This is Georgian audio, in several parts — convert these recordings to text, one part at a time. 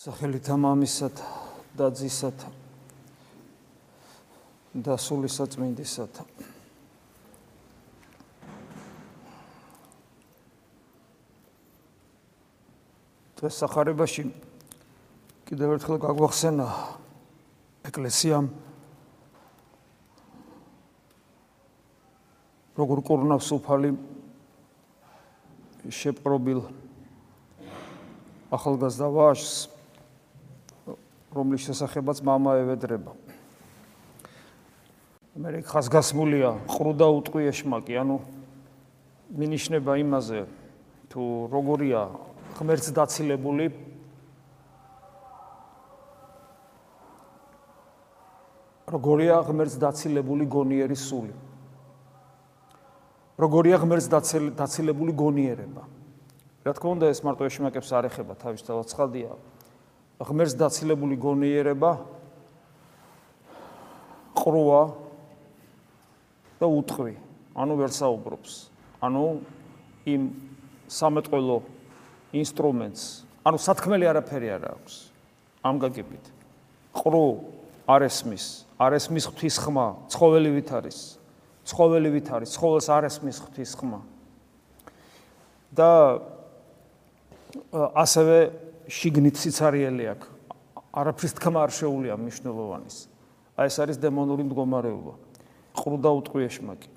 სახელითა მამისათ და ძისათ და სულისა წმინდისათ დღეს სახარებაში კიდევ ერთხელ გაგვახსენა ეკლესიამ როგორ კურნავს უფალი შეპყრობილ ახალგაზრდა ვაჟს რომლის შესახებაც мама ევედრება. მე ხასგასმულია ყრუდა უტყვი ეშმაკი, ანუ მინიშნება იმაზე თუ როგორია ღმერთს დაცილებული როგორია ღმერთს დაცილებული გონიერი სული. როგორია ღმერთს დაცილებული გონიერება. რა თქმა უნდა ეს მარტო ეშმაკებს არ ეხება თავისთავად ცხადია. ღმერთს დაცილებული გონიერება ყრუა და უტყვი, ანუ ვერ საუბრობს. ანუ იმ სამეთყოლო ინსტრუმენტს, ანუ სათქმელი არაფერი არ აქვს. ამ გაგებით. ყრუ არ ესმის, არ ესმის ღვთის ხმა, ცხოველივით არის. ცხოველივით არის, ცხოველს არ ესმის ღვთის ხმა. და ასევე შიგნით სიცარიელი აქვს. არაფრის თქმა არ შეუულია მნიშვნელოვანის. აი ეს არის დემონური მდგომარეობა. ყრუდა უტყვი ეშმაკი.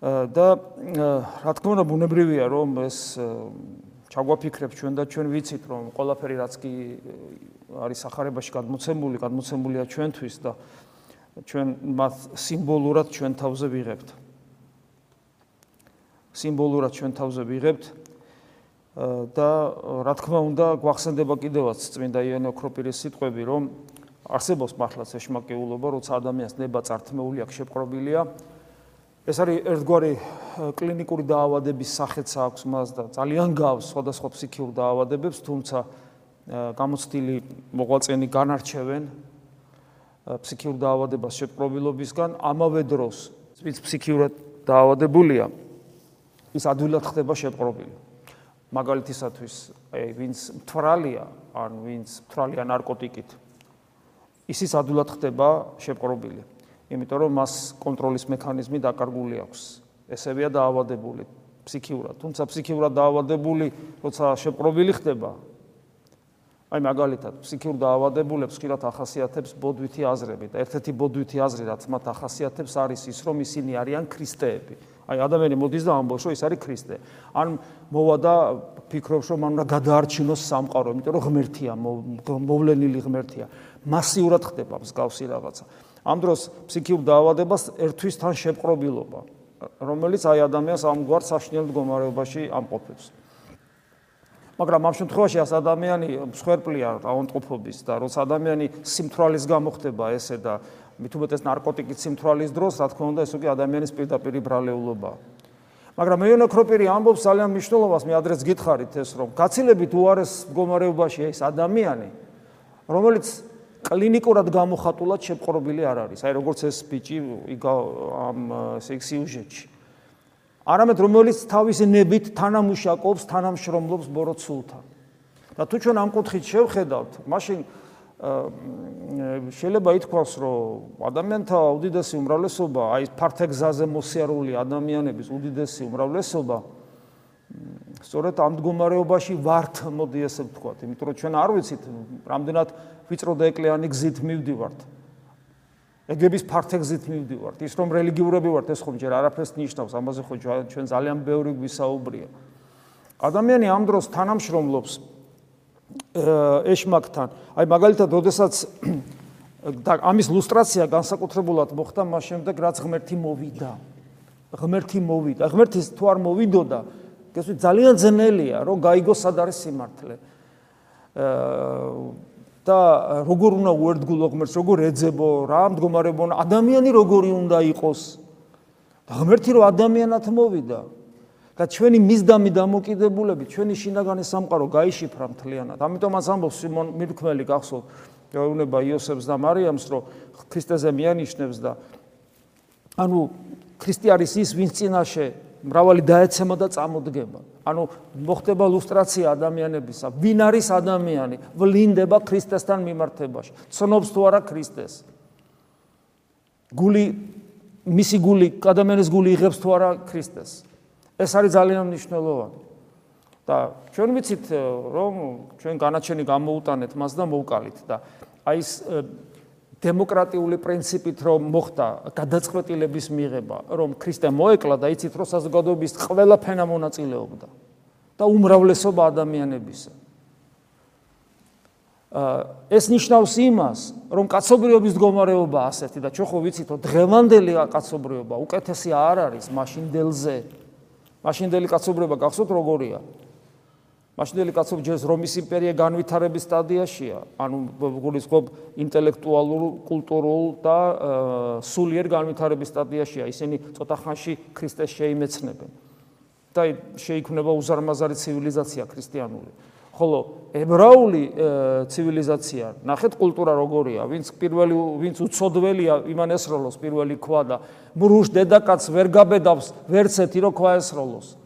და რა თქმა უნდა ბუნებრივია რომ ეს ჩაგვაფიქრებ ჩვენ და ჩვენ ვიცით რომ ყველაფერი რაც კი არის სახარებაში გადმოცემული, გადმოცემულია ჩვენთვის და ჩვენ მათ სიმბოლურად ჩვენ თავზე ვიღებთ. სიმბოლურად ჩვენ თავზე ვიღებთ და რა თქმა უნდა გვახსენდება კიდევაც წმინდა იონე ოქროპირის სიტყვები რომ არსებობს მართლაც ეშმაკეულობა როცა ადამიანს ნება წართმეული აქვს შეპყრობილია. ეს არის ერთგვარი კლინიკური დაავადების სახეც აქვს მას და ძალიან გავს სხვადასხვა ფსიქიურ დაავადებებს თუმცა გამოცდილი მოღვაწენი განარჩევენ ფსიქიურ დაავადებას შეპყრობილობისგან. ამავე დროს ვინც ფსიქიურად დაავადებულია ის ადვილად ხდება შეპყრობილი მაგალითისათვის აი ვინც მთვრალია ან ვინც მთვრალია ნარკოტიკით ისიც ადულად ხდება შეპყრობილი იმიტომ რომ მას კონტროლის მექანიზმი დაკარგული აქვს. ესევია დაავადებული ფსიქიურად. თუმცა ფსიქიურად დაავადებული როცა შეპყრობილი ხდება აი მაგალითად ფსიქიურ დაავადებულებს ხშირად ახასიათებს ბოდვითი აზრები და ერთ-ერთი ბოდვითი აზრი რაც მათ ახასიათებს არის ის რომ ისინი არიან ქრისტეები აი ადამიანი მოდის და ამბობს რომ ის არის ქრისტე. ან მოვა და ფიქრობს რომ მან უნდა გადაარჩინოს სამყარო, იმიტომ რომ ღმერთია, მოვლენილი ღმერთია. მასიურად ხდება მსგავსი რაღაცა. ამ დროს ფსიქიურ დაავადებას ერთვის თან შეპყრობილობა, რომელიც აი ადამიანს ამგვარ საშნელ მდგომარეობაში ამყოფებს. მაგრამ ამ შემთხვევაში ას ადამიანი მსხვერპლია აუნტყოფობის და როცა ადამიანი სიმთვრალის გამო ხდება ესე და მით უმეტეს ნარკოტიკის სიმთვრალის დროს, რა თქმა უნდა, ეს უკვე ადამიანის პირდაპირი ბრალეულობაა. მაგრამ მეონა ქროპირი ამბობს ძალიან მნიშვნელობას, მე ადრეს გითხარით ეს, რომ გაცილებით უარეს მდგომარეობაში ეს ადამიანი, რომელიც კლინიკურად გამოხატულად შეპყრობილი არ არის. აი როგორც ეს ბიჭი ამ სექსიუჟეტში. არამედ რომელიც თავისი ნებით თანამუშაკობს, თანამშრომლობს ბოროტსულთან. და თუ ჩვენ ამ კუთხით შევხედავთ, მაშინ შეიძლება ითქვას, რომ ადამიანთა უდიდესი უმრავლესობა, აი ფართეგზაზე მოსიარული ადამიანების უდიდესი უმრავლესობა სწორედ ამ მდგომარეობაში ვართ, მოდი ესე ვთქვათ, იმიტომ რომ ჩვენ არ ვიცით, რამდენად ვიწრო და ეკლიანი გზით მივდივართ. ეგების ფართეგზით მივდივართ. ის რომ რელიგიურები ვართ, ეს ხომ ჯერ არაფერს ნიშნავს, ამაზე ხო ჩვენ ძალიან ბევრი გვისაუბრია. ადამიანი ამ დროს თანამშრომლობს ეშმაკთან. აი მაგალითად, ოდესაც და ამის ლუსტრაცია განსაკუთრებულად მოხდა მას შემდეგ, რაც ღმერთი მოვიდა. ღმერთი მოვიდა. ღმერთის თუ არ მოვიდოდა, ეს ძალიან ძნელია, რომ გაიგოს სად არის სიმართლე. და როგორ უნდა უერთგულო ღმერთს, როგორ ეძებო, რა მდგომარეობა ადამიანი როგორი უნდა იყოს? ღმერთი რო ადამიანად მოვიდა, და ჩვენი მისდამი დამოკიდებულები, ჩვენი შინაგანი სამყარო გაიშიფრა მთლიანად. ამიტომაც ამბობს სიმონ მირქმელი გახსოვ, ეუბნება იოსებს და მარიამს, რომ ქრისტეზე მიანიშნებს და ანუ ქრისტე არის ის, ვინც წინაშე მრავალი დაეცემა და წამოდგება. ანუ მოხდება ლუსტრაცია ადამიანებისა. ვინ არის ადამიანი? ვლინდება ქრისტესთან მიმართებაში. ცნობს თუ არა ქრისტეს? გული მისი გული, ადამიანის გული იღებს თუ არა ქრისტეს? ეს არის ძალიან მნიშვნელოვანი. და ჩვენ ვიცით რომ ჩვენ განაჩენი გამოუტანეთ მას და მოვკალით და აი ეს დემოკრატიული პრინციპით რომ მოხდა გადაწყვეტილების მიღება, რომ ქრისტე მოეკლა და იცით რომ საზოგადოების ყველა ფენა მონაწილეობდა და უმრავლესობა ადამიანებისა. ეს ნიშნავს იმას, რომ კაცობრიობის მდგომარეობა ასეთი და ჩვენ ხო ვიცით რომ დღევანდელი კაცობრიობა უკეთესი არ არის მაშინდელზე. მაშინდელი კაცობრიობა გახსოვთ როგორია? მაშინდელი კაცობრიობა ჯერ რომის იმპერია განვითარების სტადიაშია, ანუ გულისხმობ ინტელექტუალურ, კულტურულ და სულიერ განვითარების სტადიაშია. ისინი ცოტა ხანში ქრისტეს შეიმეცნებენ. და შეიქმნება უზარმაზარი ცივილიზაცია ქრისტიანული. ხოლო ებრაული ცივილიზაცია, ნახეთ კულტურა როგორია, ვინც პირველი ვინც უცოდველია, იმან ესროლოს პირველი ქვა და მრუშ დედაკაც ვერ გაბედავს ვერცეთი რო ქვა ესროლოს.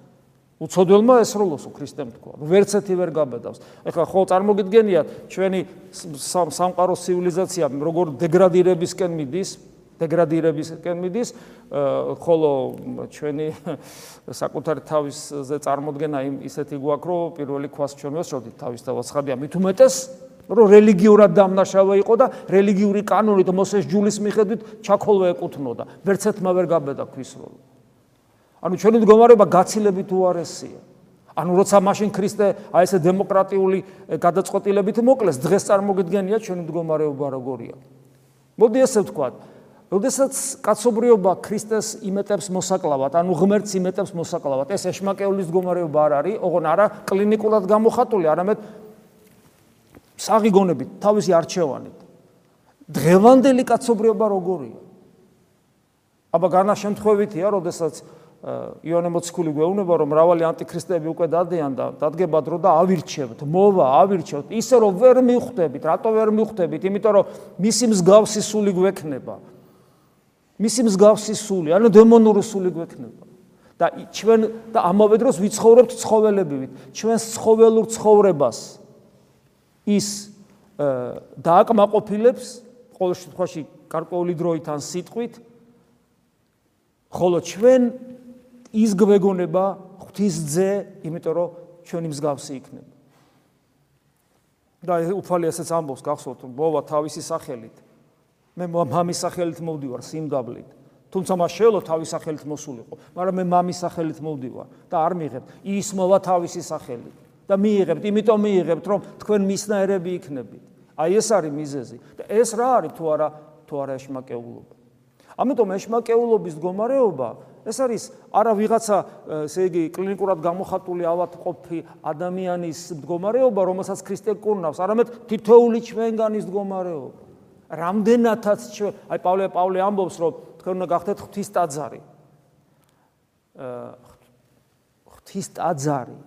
უცოდველმა ესროლოსო ქრისტემ თქვა. ვერცეთი ვერ გაბედავს. ეხლა ხო წარმოგიდგენიათ ჩვენი სამყაროს ცივილიზაცია როგორ დეგრადირებისკენ მიდის, დეგრადირებისკენ მიდის, ხოლო ჩვენი საკუთარი თავისზე წარმოქმნა იმ ისეთი გვაქვს, რომ პირველი ქვას ჩვენ ვესწოდით თავის თავცხადია მით უმეტეს რომ რელიგიურად დამნაშავე იყო და რელიგიური კანონით მოსეს ჯულის მიხედვით ჩაქოლვა ეკუთვნოდა. ვერცეთმა ვერ გაბედა ქვის როლი. ანუ ჩვენი მდგომარეობა გაცილებით უარესია. ანუ როცა მაშინ ქრისტე აი ესე დემოკრატიული გადაწყვეტილებით მოკლეს, დღეს წარმოგიდგენია ჩვენი მდგომარეობა როგორია. მოდი ესე ვთქვათ, როდესაც კაცობრიობა ქრისტეს იმეტებს მოსაკლავად, ანუ ღმერთს იმეტებს მოსაკლავად, ეს ეშმაკეულის მდგომარეობა არ არის, ოღონ არა კლინიკურად გამოხატული, არამედ საღიგონებით, თავისი არჩევანით. დღევანდელი კაცობრიობა როგორია? აბა განა შემთხვევითია, როდესაც იონე მოციქული გვეუბნება რომ მრავალი ანტიქრისტები უკვე დადიან და დადგება დრო და ავირჩევთ, მოვა, ავირჩევთ, ისე რომ ვერ მიხვდებით, რატო ვერ მიხვდებით? იმიტომ რომ მისი მსგავსი სული გვექნება. მისი მსგავსი სული, ანუ დემონური სული გვექნება. და ჩვენ და ამავე დროს ვიცხოვრებთ ცხოველებივით. ჩვენ ცხოველურ ცხოვრებას ის დააკმაყოფილებს ყოველ შემთხვევაში გარკვეული დროით ან სიტყვით ხოლო ჩვენ ის გვეგონება ღვთისძე, იმიტომ რომ ჩვენი მსგავსი იქნება. და უფალი ასეც ამბობს, გახსოვთ, მოვა თავისი სახელით. მე მამის სახელით მოვდივარ სიმდაბლით. თუმცა მას შეელო თავის სახელით მოსულიყო, მაგრამ მე მამის სახელით მოვდივარ და არ მიიღებ. ის მოვა თავისი სახელით და მიიღებთ, იმიტომ მიიღებთ, რომ თქვენ მისნაერები იქნებით. აი ეს არის მიზეზი. და ეს რა არის თუ არა თუ არა ეშმაკეულობა. ამიტომ ეშმაკეულობის მდგომარეობა ეს არის არა ვიღაცა ესე იგი კლინიკურად გამოხატული ავადმყოფი ადამიანის მდგომარეობა, რომელსაც ქრისტე კურნავს, არამედ თითოეული ჩვენგანის მდგომარეობა. რამდენათაც ჩვენ, აი პავლე პავლე ამბობს, რომ თქვენ უნდა გახდეთ ღვთის ტაძარი. ღვთის ტაძარი.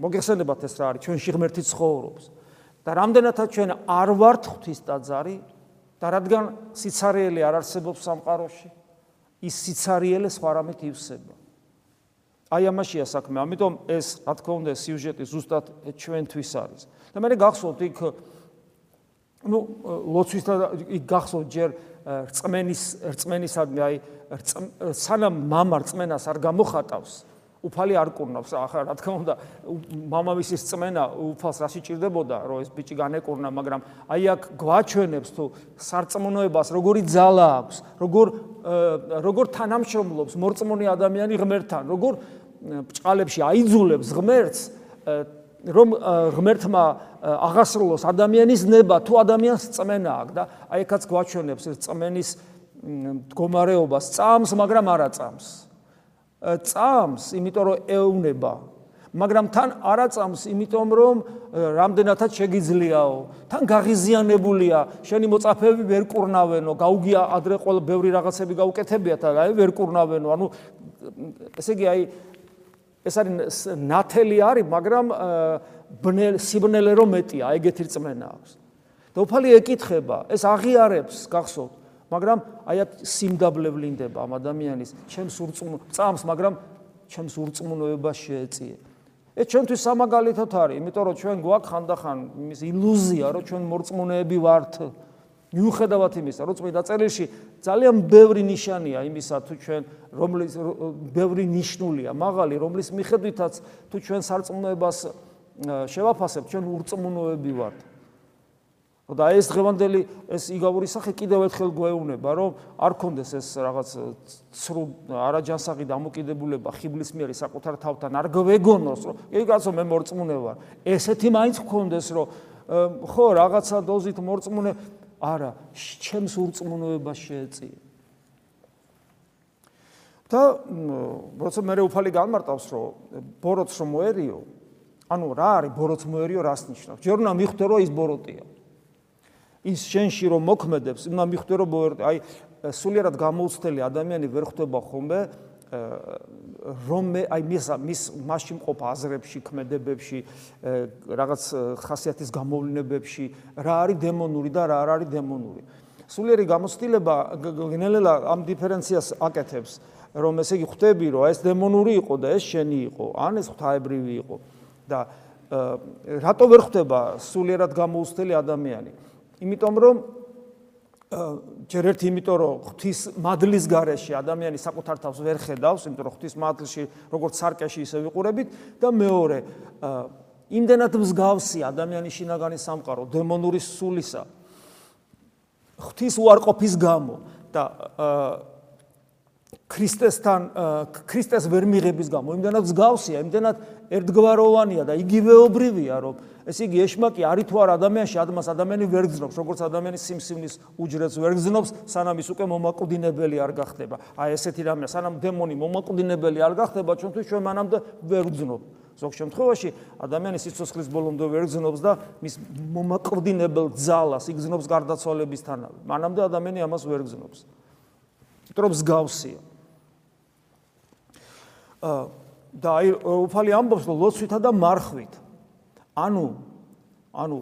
მოგეხსენებათ ეს რა არის? ჩვენში ღმერთი ცხოვრობს. და რამდენათაც ჩვენ არ ვართ ღვთის ტაძარი და რადგან სიცარიელი არ არსებობს სამყაროში, ის სიცარიელე სხვა რამით ივსება. აი ამაშია საქმე, ამიტომ ეს რა თქმა უნდა სიუჟეტი ზუსტად ჩვენთვის არის. და მე გახსოვთ იქ ну ლოცვის და იქ გახსოვთ ჯერ რწმენის რწმენისადმი აი სანამ мама რწმენას არ გამოხატავს უფალი არ კურნავს ახლა რა თქმა უნდა მამამისის წმენა უფალს რა სიჭირდებოდა რომ ეს ბიჭი განეკურნა მაგრამ აი აქ გვაჩვენებს თუ სარწმუნოებას როგორი ძალა აქვს როგორ როგორ თანამშრომლობს მორწმუნე ადამიანი ღმერთთან როგორ ბჭყალებში აიძულებს ღმერთს რომ ღმერთმა აღასრულოს ადამიანის ნება თუ ადამიანს წმენა აქვს და აი ეკაც გვაჩვენებს ეს წმენის მდგომარეობას წამს მაგრამ არა წამს წამს, იმიტომ რომ ეუნება, მაგრამ თან არა წამს, იმიტომ რომ რამდენადაც შეგიძლიაო. თან გაღიზიანებულია, შენი მოწაფეები ვერ კურნავენო, გაუგია ადრე ყოველ ბევრი რაღაცები გაუკეთებიათ, აი ვერ კურნავენო. ანუ ესე იგი აი ეს არის ნათელი არის, მაგრამ ბნელ სიბნელე რომ მეტია, ეგეთი რწმენა აქვს. და უფალი ეკითხება, ეს აღიარებს, გახსოვთ? მაგრამ აი აქ სიმდაბლე ვლინდება ამ ადამიანის ჩემს ურწმუნო წამს, მაგრამ ჩემს ურწმუნოებას შეეწიე. ეს ჩვენთვის სამაგალითოდ არის, იმიტომ რომ ჩვენ გვაქვს ხანდახან იმის ილუზია, რომ ჩვენ მორწმუნეები ვართ. მიუხედავად იმისა, რომ წმინდა წერილში ძალიან ბევრი ნიშანია იმისა, თუ ჩვენ რომლის ბევრი ნიშნულია, მაღალი, რომლის მიხედვითაც თუ ჩვენ სარწმუნოებას შევაფასებთ, ჩვენ ურწმუნოები ვართ. და ეს დღევანდელი ეს იგავური სახე კიდევ ერთხელ გვეუბნება, რომ არ კონდეს ეს რაღაც ცრუ არაჯანსაღი დამოკიდებულება ხიბლის მიერ საკუთარ თავთან არ გვეგონოს, რომ კი კაცო მე მორწმუნე ვარ. ესეთი მაინც გქონდეს, რომ ხო რაღაცა დოზით მორწმუნე არა, ჩემს ურწმუნოებას შეეწიე. და როცა მე უფალი განმარტავს, რომ ბოროტს რომ მოერიო, ანუ რა არის ბოროტს მოერიო, რას ნიშნავს? ჯერ უნდა მიხვდე, რომ ის ბოროტია. ის შენში რომ მოქმედებს, უნდა მიხვდე რომ აი სულიერად გამოუცდელი ადამიანი ვერ ხვდება ხოლმე რომ მე აი მის მის მასში მყოფ აზრებში, ქმედებებში, რაღაც ხასიათის გამოვლენებებში რა არის დემონური და რა არ არის დემონური. სულიერი გამოცდილება გენელელა ამ დიფერენციას აკეთებს, რომ ესე იგი ხვდები, რომ ეს დემონური იყო და ეს შენი იყო, ან ეს ღვთაებრივი იყო და რატო ვერ ხვდება სულიერად გამოუცდელი ადამიანი? იმიტომ რომ ჯერ ერთი იმიტომ რომ ღვთის მადლის გარეშე ადამიანი საკუთარ თავს ვერ ხედავს, იმიტომ რომ ღვთის მადლში როგორც სარკეში ისე ვიყურებით და მეორე იმდენად მსგავსი ადამიანის შინაგანი სამყარო დემონური სულისა ღვთის უარყოფის გამო და ქრისტესთან ქრისტეს ვერ მიღების გამო იმდენად მსგავსია, იმდენად ერთგვაროვანია და იგივეობრივია, რომ ესე იგი ეშმაკი არის თუ არა ადამიანში, ადმას ადამიანი ვერ გძნობს, როგორც ადამიანის სიმსივნის უჯრედს ვერ გძნობს, სანამ ის უკვე მომაკვდინებელი არ გახდება. აი ესეთი რამე, სანამ დემონი მომაკვდინებელი არ გახდება, ჩვენთვის ჩვენ მანამდე ვერ გძნობ. ზოგ შემთხვევაში ადამიანი სიცოცხლის ბოლომდე ვერ გძნობს და მის მომაკვდინებელ ძალას იგზნობს გარდაცვალებისთანავე. მანამდე ადამიანი ამას ვერ გძნობს. იმიტომ რომ მსგავსია. აა და აი უფალი ამბობს რომ ლოცვითა და მარხვით ანუ ანუ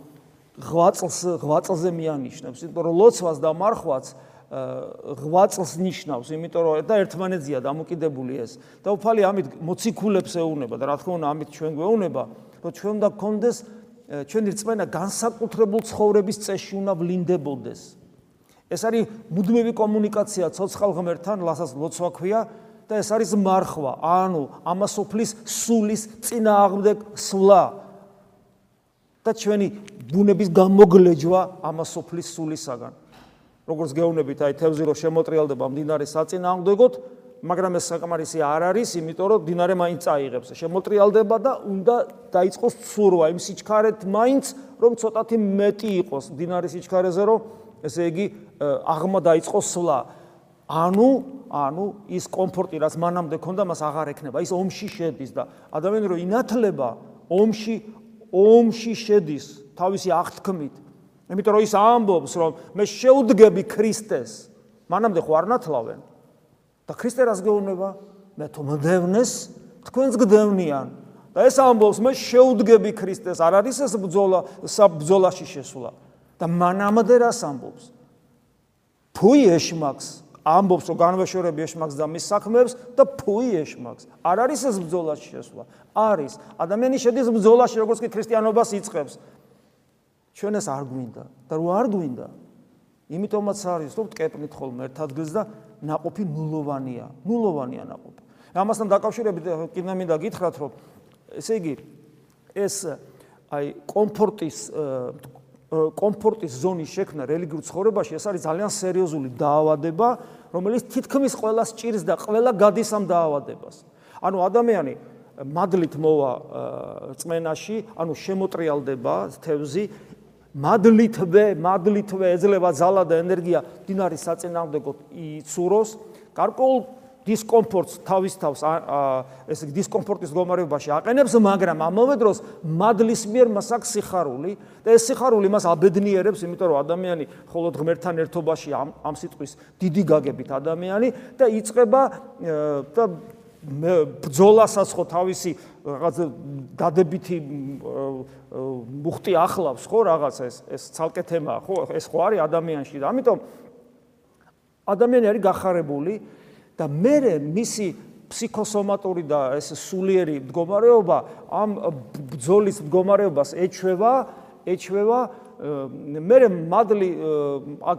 ღვაწლს ღვაწლზე მიანიშნებს იმიტომ რომ ლოცვას და მარხვაც ღვაწლს ნიშნავს იმიტომ რომ და ერთმანეთზეა დამოკიდებული ეს. და უფალი ამით მოციქულებს ეუნება და რა თქმა უნდა ამით ჩვენ გვეუნება რომ ჩვენ უნდა გქონდეს ჩვენი რწმენა განსაკუთრებულ ცხოვრების წესში უნდა ვლინდებოდეს. ეს არის მუდმივი კომუნიკაცია ცოცხალ ღმერთთან ლასაც ლოცვა ქვია და ეს არის მარხვა, ანუ ამასופლის სულის წინააღმდეგ სვლა. და ჩვენი ბუნების გამოგლეჯვა ამასופლის სულისაგან. როგორც გეუბნებით, აი თევზი რო შემოტრიალდება მდინარის საწინააღმდეგოდ, მაგრამ ეს საკმარისი არ არის, იმიტომ რომ მდინარე მაინც წაიღებს. შემოტრიალდება და უნდა დაიწყოს ცურვა იმ სიჩქარეთ მაინც, რომ ცოტათი მეტი იყოს მდინარის სიჩქარეზე, რომ ესე იგი აღმა დაიწყოს სვლა. ანუ ანუ ის კომფორტი რაც მანამდე ქონდა მას აღარ ექნება ის ომში შედის და ადამიანი რო ინათლება ომში ომში შედის თავისი აღთქმით. იმიტომ რომ ის ამბობს რომ მე შეუდგები ქრისტეს. მანამდე ხო არ ნათლავენ? და ქრისტე რას გეუბნება? მე თუ მდევნეს თქვენს გდევნიან. და ეს ამბობს მე შეუდგები ქრისტეს. არ არის ეს ბძოლა საბძოლაში შესვლა. და მანამდე რას ამბობს? ფუი ეშმაკს ამბობს რომ განვაშორები ეშმაკს და მის საქმეებს და ფუი ეშმაკს. არ არის ეს ბრძოლაში შესვლა. არის. ადამიანი შედის ბრძოლაში, როგორც კი ქრისტიანობას იწખებს. ჩვენ ეს არ გვინდა და რო არ გვინდა, იმიტომაც არის რომ ტკეპნით ხოლმე ერთ ადგილს და ناقოფი ნულოვანია, ნულოვანია ناقოფი. ამასთან დაკავშირებით კიდე მინდა გითხრათ რომ ესე იგი ეს აი კომფორტის კომფორტის ზონის შექმნა რელიგიურ ცხოვრებაში ეს არის ძალიან სერიოზული დაავადება, რომელიც თითქმის ყველას ჭირს და ყველა გადის ამ დაავადებას. ანუ ადამიანი მადლით მოვა წმენაში, ანუ შემოტრიალდება თევზი, მადლითვე, მადლითვე ეძლევა ძალა და ენერგია დინარის საწინააღმდეგო იცუროს, გარკვეულ დისკომფორტს თავის თავს ესე იგი დისკომფორტის გომარებაში აყენებს, მაგრამ ამავე დროს მადლის მიერ მას აქვს სიხარული და ეს სიხარული მას აბედნიერებს, იმიტომ რომ ადამიანი მხოლოდ ღმერთთან ერთობაში ამ ამ სიტყვის დიდი გაგებით ადამიანი და იწება და ბძოლასაც ხო თავისი რაღაც დადებითი მუხტი ახლავს ხო რაღაც ეს ეს ცალკე თემაა ხო ეს ხო არის ადამიანში და ამიტომ ადამიანი არის გახარებული და მე მისი ფსიქოსომატური და ეს სულიერი მდგომარეობა ამ ბძოლის მდგომარეობას ეჩვევა, ეჩვევა მე მადლი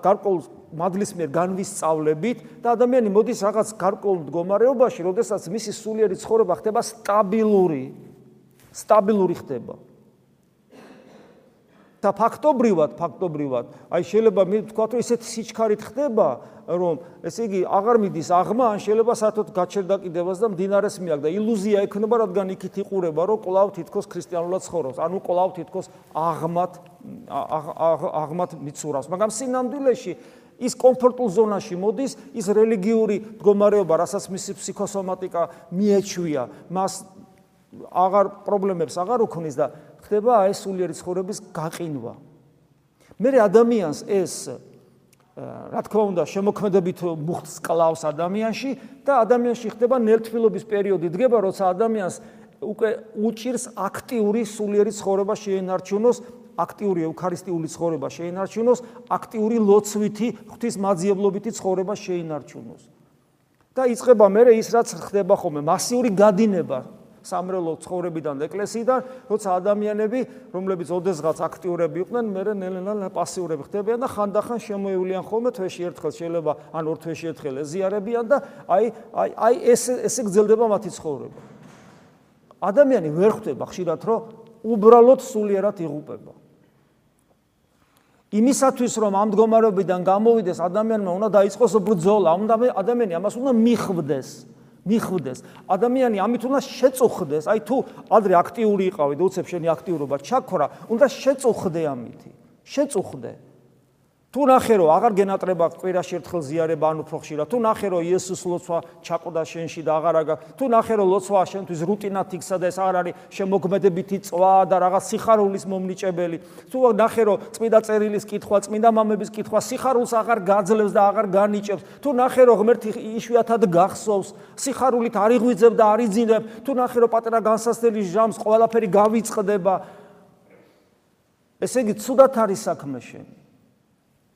გარკვეულ მადლის მიერ განვისწავლებით და ადამიანი მოდის რაღაც გარკვეულ მდგომარეობაში, როდესაც მისი სულიერი ცხოვრება ხდება სტაბილური. სტაბილური ხდება. და ფაქტობრივად, ფაქტობრივად, აი შეიძლება მე ვთქვა, რომ ესეთი სიჩქარით ხდება, რომ ესე იგი აღარ მიდის აღმა, ან შეიძლება საერთოდ გაჩერდა კიდევაც და მდინარეს მიაგ და ილუზია ექნება, რადგან იქით იყურება, რომ კლავ თითქოს ქრისტიანულად ცხოვრობს, ანუ კლავ თითქოს აღმათ აღმათ მიცურავს, მაგრამ სინამდვილეში ის კომფორტულ ზონაში მოდის, ის რელიგიური მდგომარეობა, რასაც მისი ფსიქოსომატიკა მიეჩვია, მას აღარ პრობლემებს აღარ უქმნის და ხდება აი სულიერი ცხოვრების გაყინვა. მე ადამიანს ეს რა თქმა უნდა შემოქმედებით მუხტს კლავს ადამიანში და ადამიანში ხდება ნელთვილობის პერიოდი. დგება როცა ადამიანს უკვე უჭირს აქტიური სულიერი ცხოვრება შეენარჩუნოს აქტიური ევქარისტიული ცხოვრება შეენარჩუნოს აქტიური ლოცვითი ღვთისმაძიებლობითი ცხოვრება შეენარჩუნოს. და იწება მე ის რაც ხდება ხოლმე მასიური გადინება სამრელო ცხოვრებიდან ეკლესიიდან, როცა ადამიანები, რომლებიც ოდესღაც აქტიურები იყვნენ, მე ნელ-ნელა პასიურები ხდებიან და ხანდახან შემოევლიან ხოლმე თვეში ერთხელ შეიძლება ან ორ თვეში ერთხელ ეზიარებიან და აი აი აი ეს ესე გრძელდება მათი ცხოვრება. ადამიანი ვერ ხვდება ხშირად, რომ უბრალოდ სულიერად იღუპება. იმისათვის რომ ამ მდგომარეობიდან გამოვიდეს ადამიანმა უნდა დაიწყოს ბრძოლა, უნდა ადამიანი ამას უნდა მიხვდეს. მიხვდეს. ადამიანი ამით უნდა შეწუხდეს. აი თუ ადრე აქტიური იყავი და უცებ შენი აქტიურობა ჩაქრა, უნდა შეწუხდე ამითი. შეწუხდე. თუ ნახე რომ აღარ გენატრება კვირაში ერთხელ ზიარება ან უფრო ხშირად თუ ნახე რომ იესოს ლოცვა ჩაყდა შენში და აღარ აგა თუ ნახე რომ ლოცვა შენთვის რუტინად იქცა და ეს აღარ არის შემოგმედებითი წვა და რაღაც სიხარულის მომნიჭებელი თუ ნახე რომ წმინდა წერილის კითხვა წმინდა მამების კითხვა სიხარულს აღარ გაძლევს და აღარ განიჭებს თუ ნახე რომ ღმერთი იშვიათად გახსოვს სიხარულით არ იღვიძებ და არ იძინებ თუ ნახე რომ პატრა განსასწრების ჟამს ყველაფერი გავიწყდება. ესე იგი ცუდად არის საქმე შენი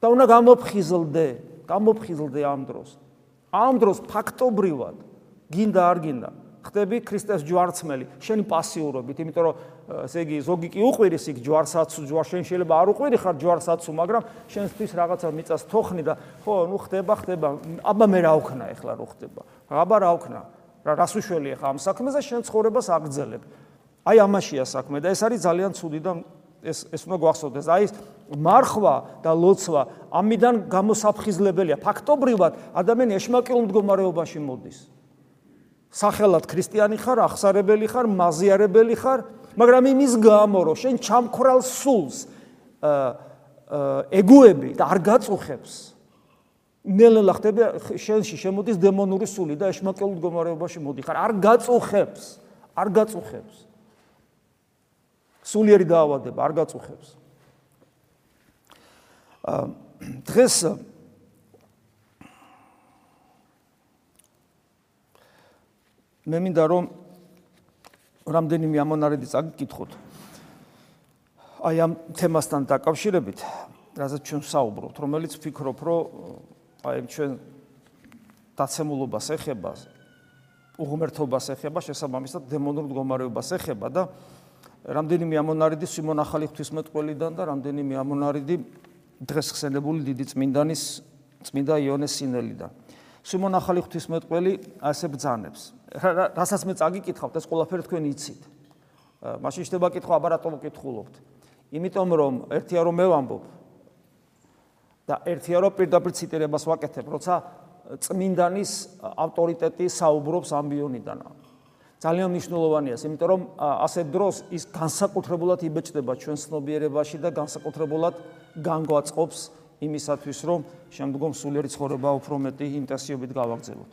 და უნდა გამოფხიზლდე, გამოფხიზლდე ამ დროს. ამ დროს ფაქტობრივად გინდა არ გინდა, ხდები ქრისტეს ჯვარცმელი, შენი პასიურობით, იმიტომ რომ ესე იგი ზოგი კი უყვირის იქ ჯვარსაც, ჯვარ შენ შეიძლება არ უყვირი ხარ ჯვარსაც, მაგრამ შენთვის რაღაცა მიწას თოხნი და ხო, ნუ ხდება, ხდება. აბა მე რა ვქნა ეხლა რო ხდება? აბა რა ვქნა? რა რას უშველი ახლა ამ საქმეზე შენ ცხოვრებას აგძელებ. აი ამაშია საქმე და ეს არის ძალიან ცუდი და ეს ეს უნდა გვახსოვდეს. აი ეს მარხვა და ლოცვა ამიდან გამოსაფხიზლებელია. ფაქტობრივად ადამიანი ეშმაკილ მდგომარეობაში მოდის. სახელად ქრისტიანი ხარ, ახსარებელი ხარ, მაზიარებელი ხარ, მაგრამ იმის გამო რომ შენ ჩამქრალ სულს ეგოები და არ გაწუხებს. ნელ-ნელა ხდება შენში შემოდის დემონური სული და ეშმაკილ მდგომარეობაში მოდი ხარ. არ გაწუხებს. არ გაწუხებს. სულიერი დაავადება არ გაწუხებს. აა დღეს მე მინდა რომ რამდენიმე ამონარიდი წაგიკითხოთ. აი ამ თემასთან დაკავშირებით, რასაც ჩვენ საუბრობთ, რომელიც ფიქრობ, რომ აი ჩვენ დაცემულობას ეხება, უღმერთობას ეხება, შესაბამისად დემონურ მდგომარეობას ეხება და რამდენიმე ამონარიდი სიმონ ახალი ღვთისმეტყველიდან და რამდენიმე ამონარიდი დღეს ხსენებული დიდი წმინდანის წმინდა იონეს სინელიდან. სიმონ ახალი ღვთისმეტყველი ასე ბძანებს. რასაც მე წაგიკითხავთ, ეს ყველაფერი თქვენ იცით. მაშინ შეიძლება კითხვა აბარატო მოკითხულობთ. იმიტომ რომ ერთია რომ მე ვამბობ და ერთია რომ პირდაპირ ციტირებას ვაკეთებ, როცა წმინდანის ავტორიტეტი საუბრობს ამბიონიდან. ძალიან მნიშვნელოვანია, იმიტომ რომ ასე დროს ის განსაკუთრებულად იბეჭდება ჩვენ ცნობიერებაში და განსაკუთრებულად განგვაწყობს იმისათვის, რომ შემდგომ სულიერი ცხოვრება უფრო მეტი ინტენსივობით გავაგრძელოთ.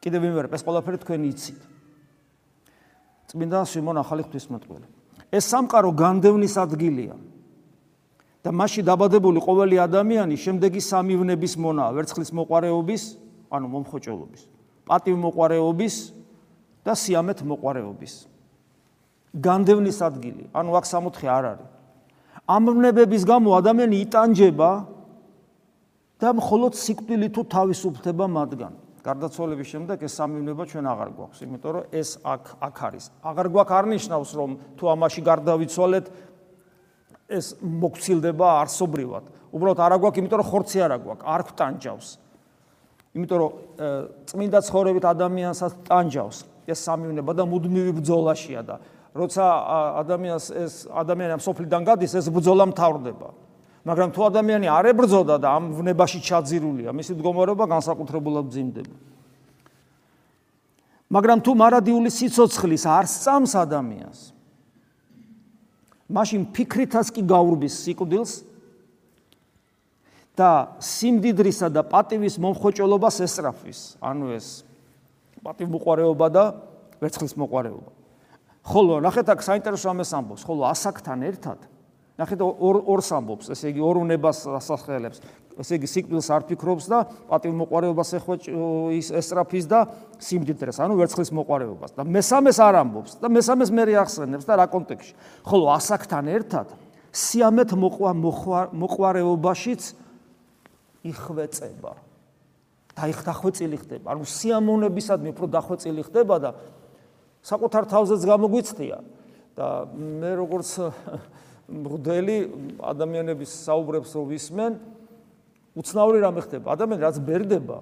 კიდევ ვიმეორებ, ეს ყველაფერი თქვენ იცით. წმინდა სიმონ ახალი ღვთისმოწყალე. ეს სამყარო განდევნის ადგილია. და მასში დაბადებული ყოველი ადამიანი შემდეგი სამი ვნების მონაა: ვერცხლის მოყარეობის, ანუ მომხოჭოლობის, პატივმოყარეობის, და სიამეთ მოყარეობის. განდევნის ადგილი, ანუ აქ სამოთხე არ არის. ამნებების გამო ადამიანი იტანჯება და მხოლოდ სიკვდილი თუ თავისუფლდება მათგან. გარდაცვალების შემდეგ ეს სამივნება ჩვენ აღარ გვაქვს, იმიტომ რომ ეს აქ აქ არის. აღარ გვაქვს არნიშნავს, რომ თუ ამაში გარდავიცვალეთ ეს მოგცილდება არსობრივად. უბრალოდ არა გვაქვს, იმიტომ რომ ხორცი არა გვაქვს, არ გვტანჯავს. იმიტომ რომ წმინდა ცხოვრებით ადამიანსაც ტანჯავს ეს სამივნება და მუდმივი ბრძოლაშია და როცა ადამიანს ეს ადამიანი ამ სოფლიდან გადის, ეს ბრძოლა მთავრდება. მაგრამ თუ ადამიანი არ ებრძოდა და ამ ვნებაში ჩაძირულია, მისი მდგომარეობა განსაკუთრებულად ძიმდება. მაგრამ თუ მარადიული სიცოცხლის არ სწამს ადამიანს, მაშინ ფიქრითაც კი გაურბის სიკვდილს და სიმდიდრისა და პატივის მომხოჭოლობას ესწრაფვის, ანუ ეს პატივმოყარეობა და ვერცხლის მოყარეობა. ხოლო ნახეთ აქ საინტერესო ამას ამბობს, ხოლო ასაკთან ერთად ნახეთ ორ ორს ამბობს, ესე იგი ორ უნებას ასახელებს. ესე იგი სიკვდილს არ ფიქრობს და პატივმოყარეობას ეხვეჭ ის ესტრაფის და სიმდიდრეს, ანუ ვერცხლის მოყარეობას და მესამეს არ ამბობს და მესამეს მე რეახსენებს და რა კონტექსში. ხოლო ასაკთან ერთად სიამეთ მოყარეობაშიც იხვეწება. და იქ დახვეწილი ხდება. ანუ სიამონებისადმი უფრო დახვეწილი ხდება და საკუთარ თავზეც გამოგვიცდია და მე როგორც მღვდელი ადამიანების საუბრებს რო ვისმენ, უცნაური რამე ხდება. ადამიანი რაც ბერდება,